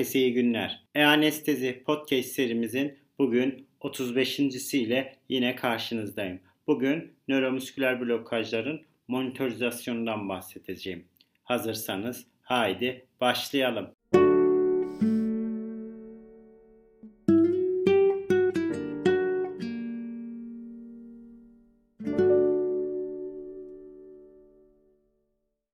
Herkese iyi günler. E-Anestezi Podcast serimizin bugün 35. ile yine karşınızdayım. Bugün nöromüsküler blokajların monitorizasyonundan bahsedeceğim. Hazırsanız haydi başlayalım.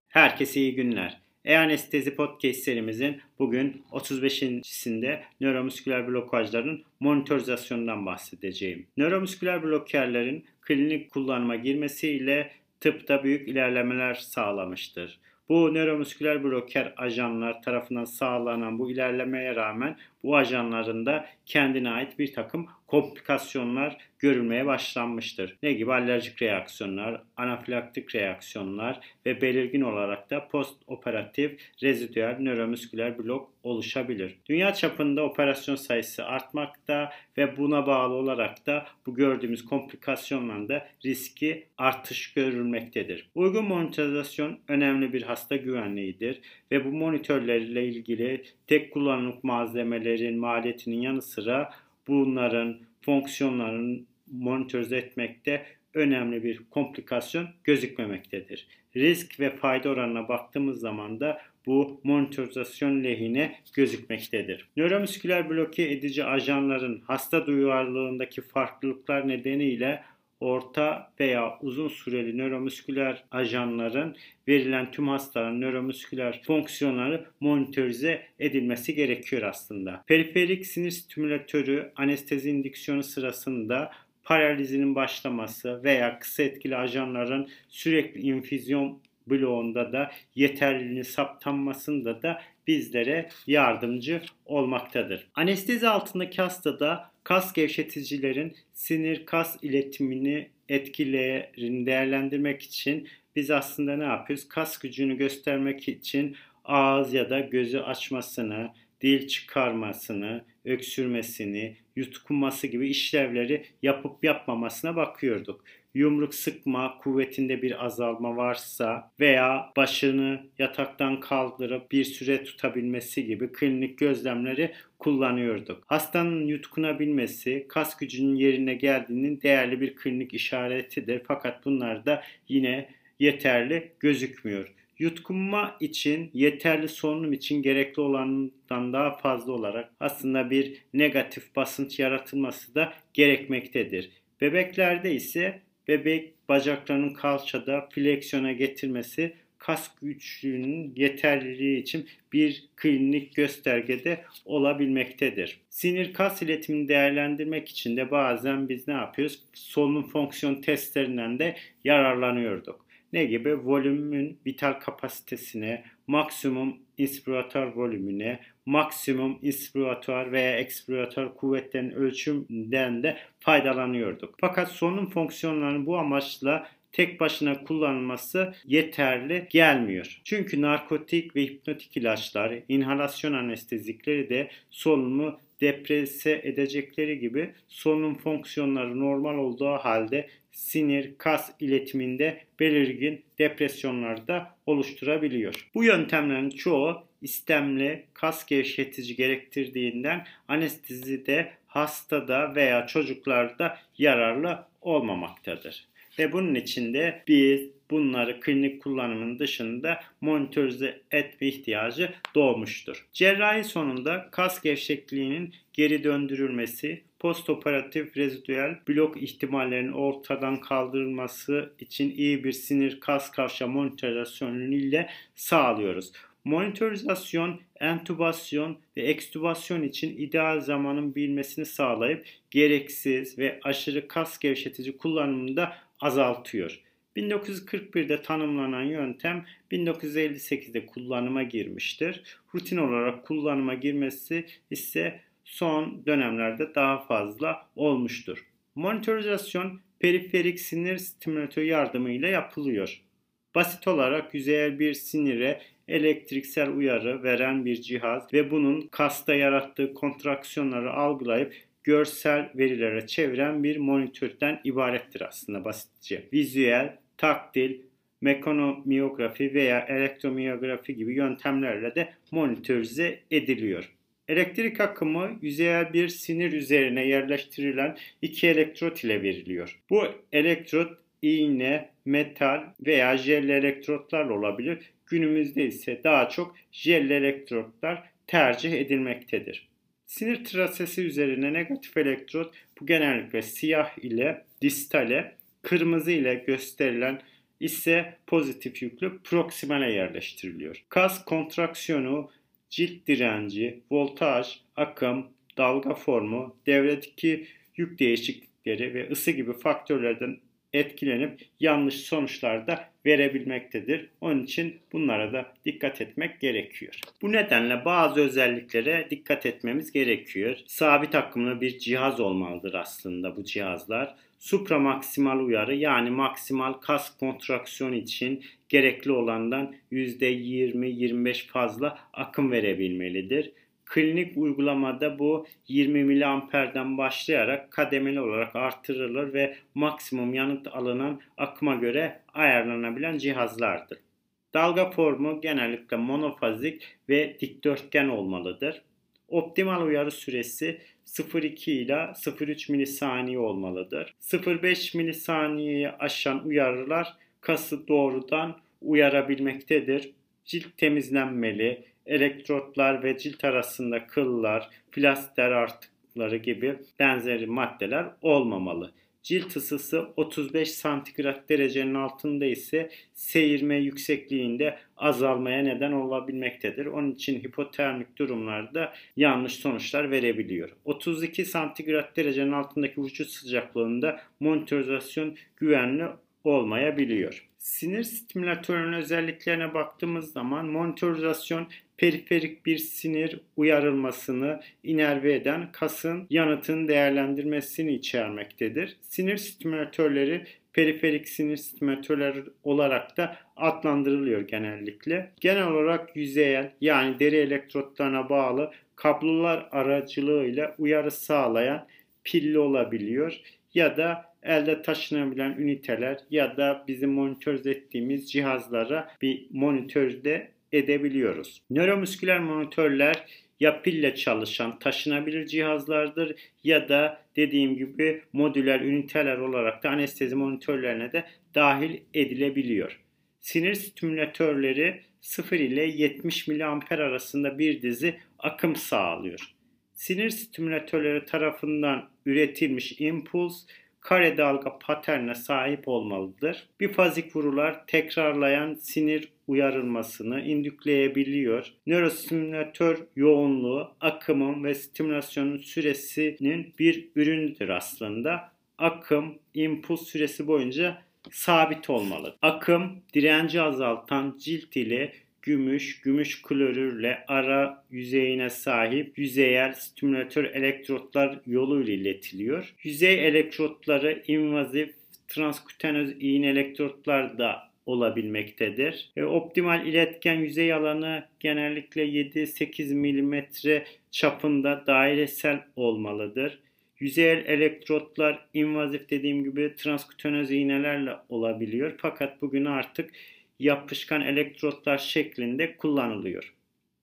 Herkese iyi günler. E-Anestezi Podcast serimizin bugün 35.sinde nöromüsküler blokajların monitorizasyonundan bahsedeceğim. Nöromüsküler blokerlerin klinik kullanıma girmesiyle tıpta büyük ilerlemeler sağlamıştır. Bu nöromüsküler bloker ajanlar tarafından sağlanan bu ilerlemeye rağmen bu ajanların da kendine ait bir takım komplikasyonlar görülmeye başlanmıştır. Ne gibi alerjik reaksiyonlar, anafilaktik reaksiyonlar ve belirgin olarak da post operatif rezidüel nöromüsküler blok oluşabilir. Dünya çapında operasyon sayısı artmakta ve buna bağlı olarak da bu gördüğümüz komplikasyonlarda riski artış görülmektedir. Uygun monitorizasyon önemli bir hasta güvenliğidir ve bu monitörlerle ilgili tek kullanımlık malzemelerin maliyetinin yanı sıra bunların fonksiyonlarını monitörize etmekte önemli bir komplikasyon gözükmemektedir. Risk ve fayda oranına baktığımız zaman da bu monitorizasyon lehine gözükmektedir. Nöromüsküler bloke edici ajanların hasta duyarlılığındaki farklılıklar nedeniyle orta veya uzun süreli nöromüsküler ajanların verilen tüm hastaların nöromüsküler fonksiyonları monitörize edilmesi gerekiyor aslında. Periferik sinir stimülatörü anestezi indüksiyonu sırasında paralizinin başlaması veya kısa etkili ajanların sürekli infüzyon bloğunda da yeterliliğini saptanmasında da bizlere yardımcı olmaktadır. Anestezi altındaki hastada kas gevşeticilerin sinir kas iletimini etkilerini değerlendirmek için biz aslında ne yapıyoruz? Kas gücünü göstermek için ağız ya da gözü açmasını, dil çıkarmasını, öksürmesini, yutkunması gibi işlevleri yapıp yapmamasına bakıyorduk yumruk sıkma kuvvetinde bir azalma varsa veya başını yataktan kaldırıp bir süre tutabilmesi gibi klinik gözlemleri kullanıyorduk. Hastanın yutkunabilmesi kas gücünün yerine geldiğinin değerli bir klinik işaretidir. Fakat bunlar da yine yeterli gözükmüyor. Yutkunma için yeterli solunum için gerekli olandan daha fazla olarak aslında bir negatif basınç yaratılması da gerekmektedir. Bebeklerde ise bebek bacaklarının kalçada fleksiyona getirmesi kas güçlüğünün yeterliliği için bir klinik göstergede olabilmektedir. Sinir kas iletimini değerlendirmek için de bazen biz ne yapıyoruz? Solunum fonksiyon testlerinden de yararlanıyorduk. Ne gibi? Volümün vital kapasitesine, maksimum inspiratuar volümüne, maksimum inspiratuar veya ekspiratuar kuvvetlerin ölçümünden de faydalanıyorduk. Fakat solunum fonksiyonlarının bu amaçla tek başına kullanılması yeterli gelmiyor. Çünkü narkotik ve hipnotik ilaçlar, inhalasyon anestezikleri de solunumu deprese edecekleri gibi solunum fonksiyonları normal olduğu halde sinir, kas iletiminde belirgin depresyonlar da oluşturabiliyor. Bu yöntemlerin çoğu istemli kas gevşetici gerektirdiğinden anestezide hastada veya çocuklarda yararlı olmamaktadır. Ve bunun için de biz bunları klinik kullanımın dışında monitörize etme ihtiyacı doğmuştur. Cerrahi sonunda kas gevşekliğinin geri döndürülmesi, postoperatif rezidüel blok ihtimallerinin ortadan kaldırılması için iyi bir sinir kas kavşa monitorizasyonu ile sağlıyoruz. Monitorizasyon, entübasyon ve ekstübasyon için ideal zamanın bilmesini sağlayıp gereksiz ve aşırı kas gevşetici kullanımını da azaltıyor. 1941'de tanımlanan yöntem 1958'de kullanıma girmiştir. Rutin olarak kullanıma girmesi ise son dönemlerde daha fazla olmuştur. Monitorizasyon periferik sinir stimülatörü yardımıyla yapılıyor. Basit olarak yüzeyel bir sinire elektriksel uyarı veren bir cihaz ve bunun kasta yarattığı kontraksiyonları algılayıp görsel verilere çeviren bir monitörden ibarettir aslında basitçe. Vizüel, taktil, mekanomiyografi veya elektromiyografi gibi yöntemlerle de monitörize ediliyor. Elektrik akımı yüzeyel bir sinir üzerine yerleştirilen iki elektrot ile veriliyor. Bu elektrot iğne, metal veya jel elektrotlarla olabilir. Günümüzde ise daha çok jel elektrotlar tercih edilmektedir. Sinir trasesi üzerine negatif elektrot bu genellikle siyah ile distale, kırmızı ile gösterilen ise pozitif yüklü proksimale yerleştiriliyor. Kas kontraksiyonu, cilt direnci, voltaj, akım, dalga formu, devredeki yük değişiklikleri ve ısı gibi faktörlerden etkilenip yanlış sonuçlar da verebilmektedir. Onun için bunlara da dikkat etmek gerekiyor. Bu nedenle bazı özelliklere dikkat etmemiz gerekiyor. Sabit akımlı bir cihaz olmalıdır aslında bu cihazlar. Supramaksimal uyarı yani maksimal kas kontraksiyon için gerekli olandan %20-25 fazla akım verebilmelidir. Klinik uygulamada bu 20 miliamperden başlayarak kademeli olarak artırılır ve maksimum yanıt alınan akıma göre ayarlanabilen cihazlardır. Dalga formu genellikle monofazik ve dikdörtgen olmalıdır. Optimal uyarı süresi 0.2 ile 0.3 milisaniye olmalıdır. 0.5 milisaniyeyi aşan uyarılar kası doğrudan uyarabilmektedir. Cilt temizlenmeli, elektrotlar ve cilt arasında kıllar, plaster artıkları gibi benzeri maddeler olmamalı. Cilt ısısı 35 santigrat derecenin altında ise seyirme yüksekliğinde azalmaya neden olabilmektedir. Onun için hipotermik durumlarda yanlış sonuçlar verebiliyor. 32 santigrat derecenin altındaki vücut sıcaklığında monitorizasyon güvenli olmayabiliyor. Sinir stimülatörünün özelliklerine baktığımız zaman monitorizasyon periferik bir sinir uyarılmasını inerve eden kasın yanıtın değerlendirmesini içermektedir. Sinir stimülatörleri periferik sinir stimülatörleri olarak da adlandırılıyor genellikle. Genel olarak yüzeyel yani deri elektrotlarına bağlı kablolar aracılığıyla uyarı sağlayan pilli olabiliyor ya da elde taşınabilen üniteler ya da bizim monitör ettiğimiz cihazlara bir monitörde edebiliyoruz. Nöromüsküler monitörler ya pille çalışan taşınabilir cihazlardır ya da dediğim gibi modüler üniteler olarak da anestezi monitörlerine de dahil edilebiliyor. Sinir stimülatörleri 0 ile 70 mA arasında bir dizi akım sağlıyor. Sinir stimülatörleri tarafından üretilmiş impuls kare dalga paternine sahip olmalıdır. Bifazik vurular tekrarlayan sinir uyarılmasını indükleyebiliyor. Nörostimülatör yoğunluğu, akımın ve stimülasyonun süresinin bir ürünüdür aslında. Akım, impuls süresi boyunca sabit olmalı. Akım direnci azaltan cilt ile gümüş, gümüş klorürle ara yüzeyine sahip yüzeyel stimülatör elektrotlar yoluyla iletiliyor. Yüzey elektrotları invazif transkütenöz iğne elektrotlar da olabilmektedir. E, optimal iletken yüzey alanı genellikle 7-8 mm çapında dairesel olmalıdır. Yüzeyel elektrotlar invazif dediğim gibi transkütenöz iğnelerle olabiliyor. Fakat bugün artık yapışkan elektrotlar şeklinde kullanılıyor.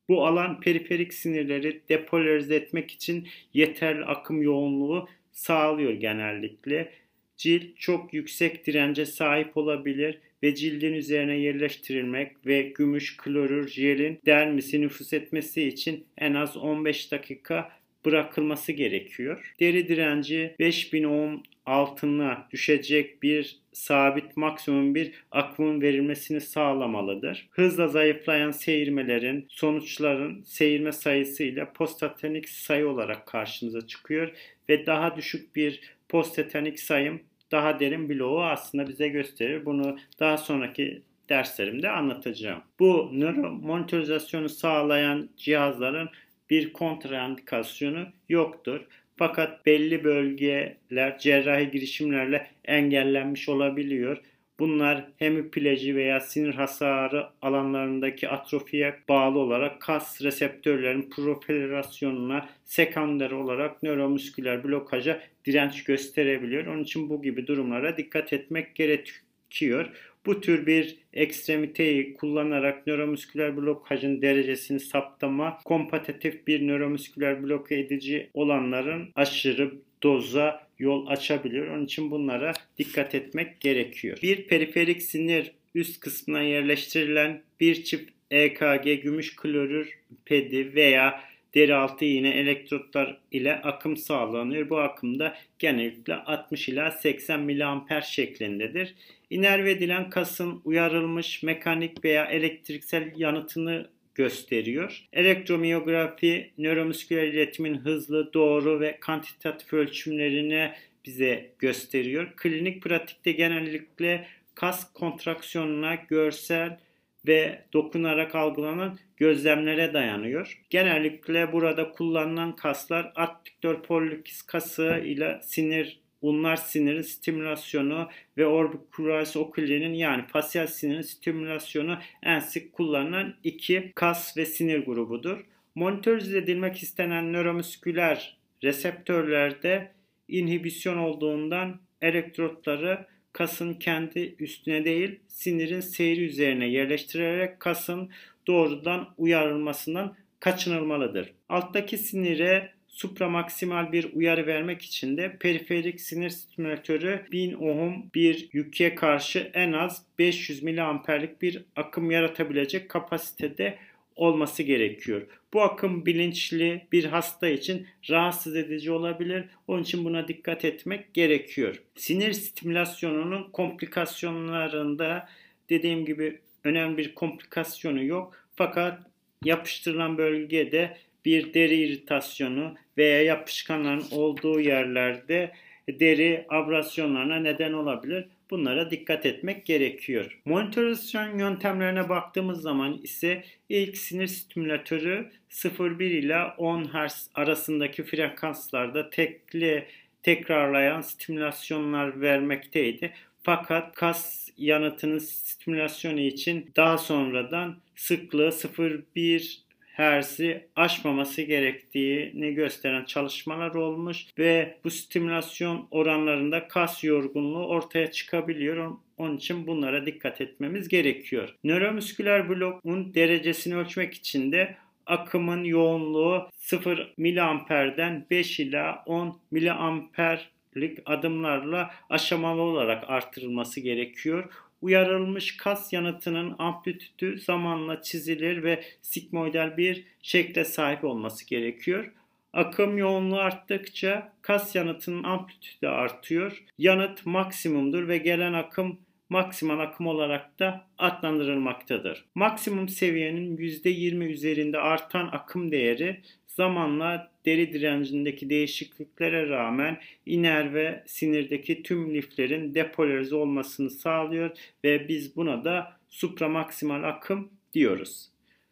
Bu alan periferik sinirleri depolarize etmek için yeterli akım yoğunluğu sağlıyor genellikle. Cilt çok yüksek dirence sahip olabilir ve cildin üzerine yerleştirilmek ve gümüş klorür jelin dermisi nüfus etmesi için en az 15 dakika bırakılması gerekiyor. Deri direnci 5000 ohm altına düşecek bir sabit maksimum bir akımın verilmesini sağlamalıdır. Hızla zayıflayan seyirmelerin sonuçların seyirme sayısı ile postatanik sayı olarak karşımıza çıkıyor ve daha düşük bir postatanik sayım daha derin bloğu aslında bize gösterir. Bunu daha sonraki derslerimde anlatacağım. Bu nöro monitorizasyonu sağlayan cihazların bir kontraindikasyonu yoktur. Fakat belli bölgeler cerrahi girişimlerle engellenmiş olabiliyor. Bunlar hemipleji veya sinir hasarı alanlarındaki atrofiye bağlı olarak kas reseptörlerin proliferasyonuna sekonder olarak nöromüsküler blokaja direnç gösterebiliyor. Onun için bu gibi durumlara dikkat etmek gerekiyor. Bu tür bir ekstremiteyi kullanarak nöromüsküler blokajın derecesini saptama, kompetitif bir nöromüsküler bloke edici olanların aşırı doza yol açabiliyor. Onun için bunlara dikkat etmek gerekiyor. Bir periferik sinir üst kısmına yerleştirilen bir çift EKG gümüş klorür pedi veya deri altı iğne elektrotlar ile akım sağlanıyor. Bu akımda genellikle 60 ila 80 mA şeklindedir. İnerve edilen kasın uyarılmış mekanik veya elektriksel yanıtını gösteriyor. Elektromiyografi nöromüsküler iletimin hızlı, doğru ve kantitatif ölçümlerini bize gösteriyor. Klinik pratikte genellikle kas kontraksiyonuna görsel ve dokunarak algılanan gözlemlere dayanıyor. Genellikle burada kullanılan kaslar adduktör pollicis kası ile sinir Bunlar sinirin stimülasyonu ve orbicularis oculi'nin yani fasyal sinirin stimülasyonu en sık kullanılan iki kas ve sinir grubudur. Monitörize edilmek istenen nöromüsküler reseptörlerde inhibisyon olduğundan elektrotları kasın kendi üstüne değil sinirin seyri üzerine yerleştirerek kasın doğrudan uyarılmasından kaçınılmalıdır. Alttaki sinire supramaksimal bir uyarı vermek için de periferik sinir stimülatörü 1000 ohm bir yüke karşı en az 500 miliamperlik bir akım yaratabilecek kapasitede olması gerekiyor. Bu akım bilinçli bir hasta için rahatsız edici olabilir. Onun için buna dikkat etmek gerekiyor. Sinir stimülasyonunun komplikasyonlarında dediğim gibi önemli bir komplikasyonu yok. Fakat yapıştırılan bölgede bir deri iritasyonu veya yapışkanların olduğu yerlerde deri abrasyonlarına neden olabilir. Bunlara dikkat etmek gerekiyor. Monitorizasyon yöntemlerine baktığımız zaman ise ilk sinir stimülatörü 0,1 ila 10 Hz arasındaki frekanslarda tekli tekrarlayan stimülasyonlar vermekteydi. Fakat kas yanıtının stimülasyonu için daha sonradan sıklığı 0,1 Hertz'i aşmaması gerektiğini gösteren çalışmalar olmuş ve bu stimülasyon oranlarında kas yorgunluğu ortaya çıkabiliyor. Onun için bunlara dikkat etmemiz gerekiyor. Nöromüsküler blokun derecesini ölçmek için de akımın yoğunluğu 0 miliamperden 5 ila 10 miliamperlik adımlarla aşamalı olarak artırılması gerekiyor uyarılmış kas yanıtının amplitüdü zamanla çizilir ve sigmoidal bir şekle sahip olması gerekiyor. Akım yoğunluğu arttıkça kas yanıtının amplitüdü artıyor. Yanıt maksimumdur ve gelen akım maksimal akım olarak da adlandırılmaktadır. Maksimum seviyenin %20 üzerinde artan akım değeri zamanla deri direncindeki değişikliklere rağmen iner ve sinirdeki tüm liflerin depolarize olmasını sağlıyor ve biz buna da supramaksimal akım diyoruz.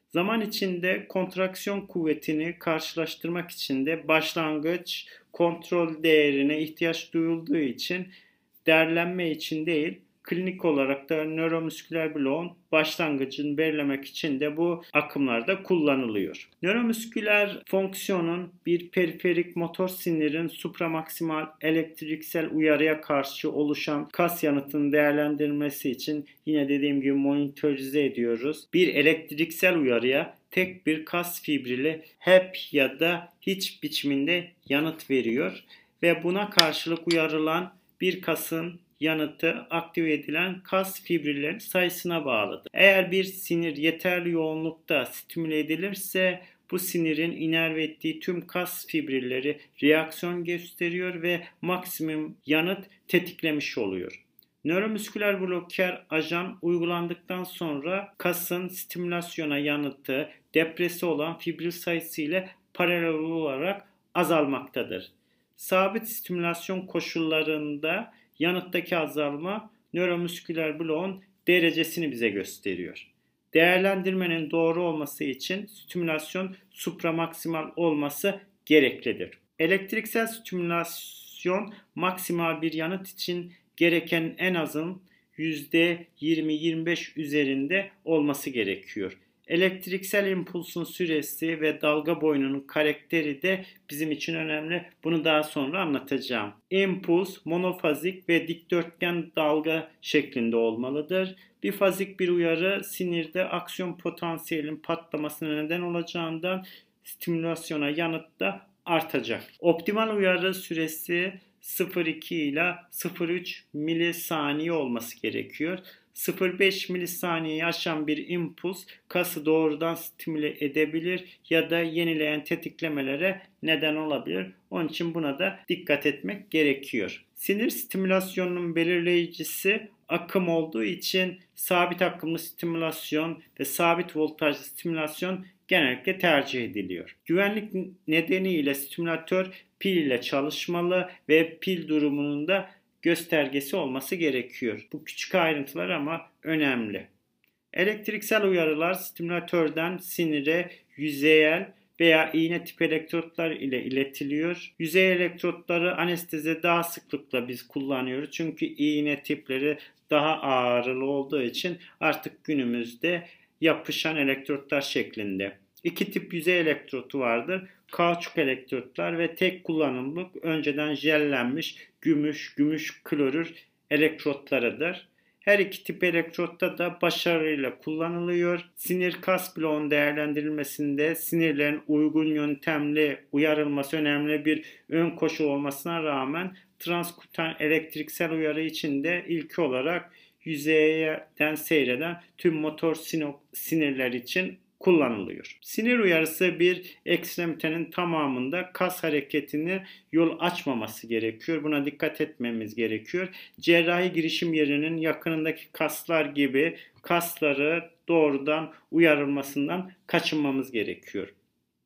Zaman içinde kontraksiyon kuvvetini karşılaştırmak için de başlangıç kontrol değerine ihtiyaç duyulduğu için derlenme için değil Klinik olarak da nöromüsküler bloğun başlangıcını belirlemek için de bu akımlarda kullanılıyor. Nöromüsküler fonksiyonun bir periferik motor sinirin supramaksimal elektriksel uyarıya karşı oluşan kas yanıtını değerlendirmesi için yine dediğim gibi monitörize ediyoruz. Bir elektriksel uyarıya tek bir kas fibrili hep ya da hiç biçiminde yanıt veriyor ve buna karşılık uyarılan bir kasın yanıtı aktive edilen kas fibrillerin sayısına bağlıdır. Eğer bir sinir yeterli yoğunlukta stimüle edilirse bu sinirin inerve ettiği tüm kas fibrilleri reaksiyon gösteriyor ve maksimum yanıt tetiklemiş oluyor. Nöromüsküler bloker ajan uygulandıktan sonra kasın stimülasyona yanıtı depresi olan fibril sayısı ile paralel olarak azalmaktadır. Sabit stimülasyon koşullarında yanıttaki azalma nöromüsküler bloğun derecesini bize gösteriyor. Değerlendirmenin doğru olması için stimülasyon supramaksimal olması gereklidir. Elektriksel stimülasyon maksimal bir yanıt için gereken en azın %20-25 üzerinde olması gerekiyor. Elektriksel impulsun süresi ve dalga boyunun karakteri de bizim için önemli. Bunu daha sonra anlatacağım. Impuls monofazik ve dikdörtgen dalga şeklinde olmalıdır. Bifazik bir uyarı sinirde aksiyon potansiyelin patlamasına neden olacağından stimülasyona yanıt da artacak. Optimal uyarı süresi 0.2 ile 0.3 milisaniye olması gerekiyor. 0.5 milisaniyeyi aşan bir impuls kası doğrudan stimüle edebilir ya da yenileyen tetiklemelere neden olabilir. Onun için buna da dikkat etmek gerekiyor. Sinir stimülasyonunun belirleyicisi akım olduğu için sabit akımlı stimülasyon ve sabit voltajlı stimülasyon genellikle tercih ediliyor. Güvenlik nedeniyle stimülatör pil ile çalışmalı ve pil durumunun da göstergesi olması gerekiyor. Bu küçük ayrıntılar ama önemli. Elektriksel uyarılar stimülatörden sinire yüzeyel veya iğne tip elektrotlar ile iletiliyor. Yüzey elektrotları anestezi daha sıklıkla biz kullanıyoruz. Çünkü iğne tipleri daha ağırlı olduğu için artık günümüzde yapışan elektrotlar şeklinde. İki tip yüzey elektrotu vardır. Kauçuk elektrotlar ve tek kullanımlık önceden jellenmiş gümüş, gümüş klorür elektrotlarıdır. Her iki tip elektrotta da başarıyla kullanılıyor. Sinir kas bloğun değerlendirilmesinde sinirlerin uygun yöntemli uyarılması önemli bir ön koşul olmasına rağmen transkutan elektriksel uyarı için de ilk olarak yüzeyden seyreden tüm motor sinirler için kullanılıyor. Sinir uyarısı bir ekstremitenin tamamında kas hareketini yol açmaması gerekiyor. Buna dikkat etmemiz gerekiyor. Cerrahi girişim yerinin yakınındaki kaslar gibi kasları doğrudan uyarılmasından kaçınmamız gerekiyor.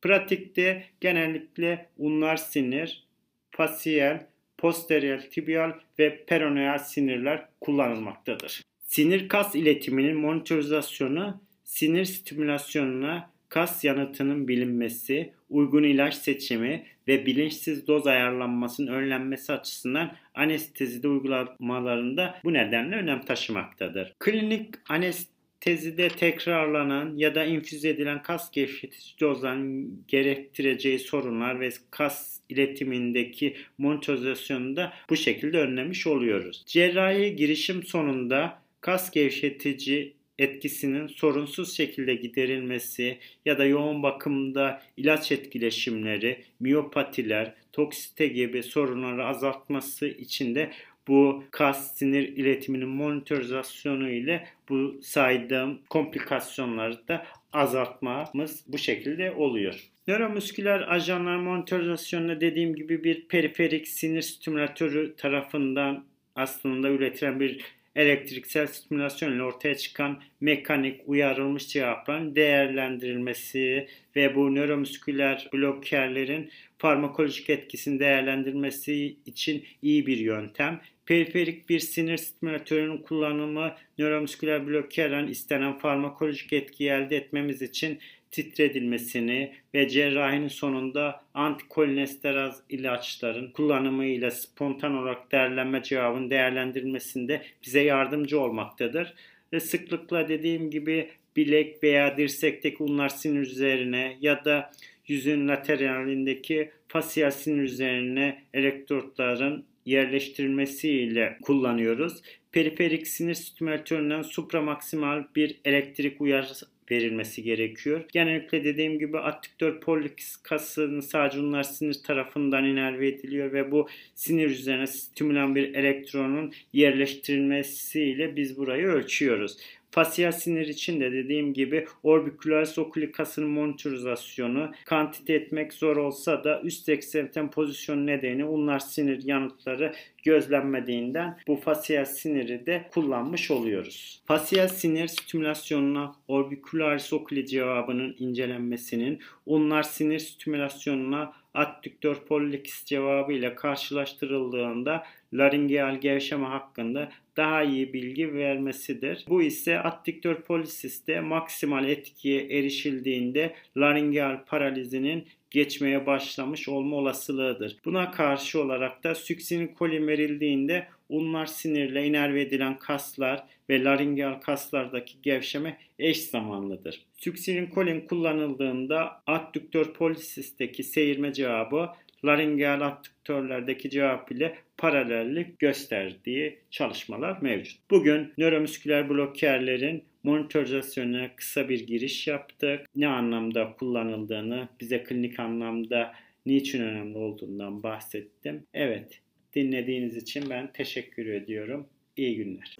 Pratikte genellikle unlar sinir, fasiyel, posterior tibial ve peroneal sinirler kullanılmaktadır. Sinir kas iletiminin monitorizasyonu sinir stimülasyonuna kas yanıtının bilinmesi, uygun ilaç seçimi ve bilinçsiz doz ayarlanmasının önlenmesi açısından anestezide uygulamalarında bu nedenle önem taşımaktadır. Klinik anestezide tekrarlanan ya da infüze edilen kas gevşetici dozların gerektireceği sorunlar ve kas iletimindeki monitorizasyonu da bu şekilde önlemiş oluyoruz. Cerrahi girişim sonunda kas gevşetici etkisinin sorunsuz şekilde giderilmesi ya da yoğun bakımda ilaç etkileşimleri, miyopatiler, toksite gibi sorunları azaltması için de bu kas sinir iletiminin monitorizasyonu ile bu saydığım komplikasyonları da azaltmamız bu şekilde oluyor. Nöromüsküler ajanlar monitorizasyonunda dediğim gibi bir periferik sinir stimülatörü tarafından aslında üretilen bir elektriksel stimülasyon ile ortaya çıkan mekanik uyarılmış cevapların değerlendirilmesi ve bu nöromüsküler blokerlerin farmakolojik etkisini değerlendirmesi için iyi bir yöntem. Periferik bir sinir stimülatörünün kullanımı nöromüsküler blokerlerin istenen farmakolojik etki elde etmemiz için titredilmesini ve cerrahinin sonunda antikolинesteraz ilaçların kullanımıyla spontan olarak değerlenme cevabının değerlendirilmesinde bize yardımcı olmaktadır. Ve sıklıkla dediğim gibi bilek veya dirsekteki unlar sinir üzerine ya da yüzün lateralindeki fasyal sinir üzerine elektrotların yerleştirilmesiyle kullanıyoruz. Periferik sinir stimülatöründen supramaksimal bir elektrik uyarısı verilmesi gerekiyor. Genellikle dediğim gibi adduktör pollicis kasının sadece onlar sinir tarafından inerve ediliyor ve bu sinir üzerine stimülan bir elektronun yerleştirilmesiyle biz burayı ölçüyoruz. Fasyal sinir için de dediğim gibi orbicularis oculi kasının monitorizasyonu kantite etmek zor olsa da üst ekstremiten pozisyonu nedeni unlar sinir yanıtları gözlenmediğinden bu fasyal siniri de kullanmış oluyoruz. Fasyal sinir stimülasyonuna orbicularis oculi cevabının incelenmesinin unlar sinir stimülasyonuna adduktör pollicis cevabı ile karşılaştırıldığında laringeal gevşeme hakkında daha iyi bilgi vermesidir. Bu ise adduktör polisiste maksimal etkiye erişildiğinde laringeal paralizinin geçmeye başlamış olma olasılığıdır. Buna karşı olarak da succinylkolin verildiğinde unlar sinirle inerve edilen kaslar ve laringeal kaslardaki gevşeme eş zamanlıdır. Succinylkolin kullanıldığında addüktör polisisteki seyirme cevabı laringeal addüktörlerdeki cevap ile paralellik gösterdiği çalışmalar mevcut. Bugün nöromüsküler blokerlerin monitorizasyonuna kısa bir giriş yaptık. Ne anlamda kullanıldığını, bize klinik anlamda niçin önemli olduğundan bahsettim. Evet, dinlediğiniz için ben teşekkür ediyorum. İyi günler.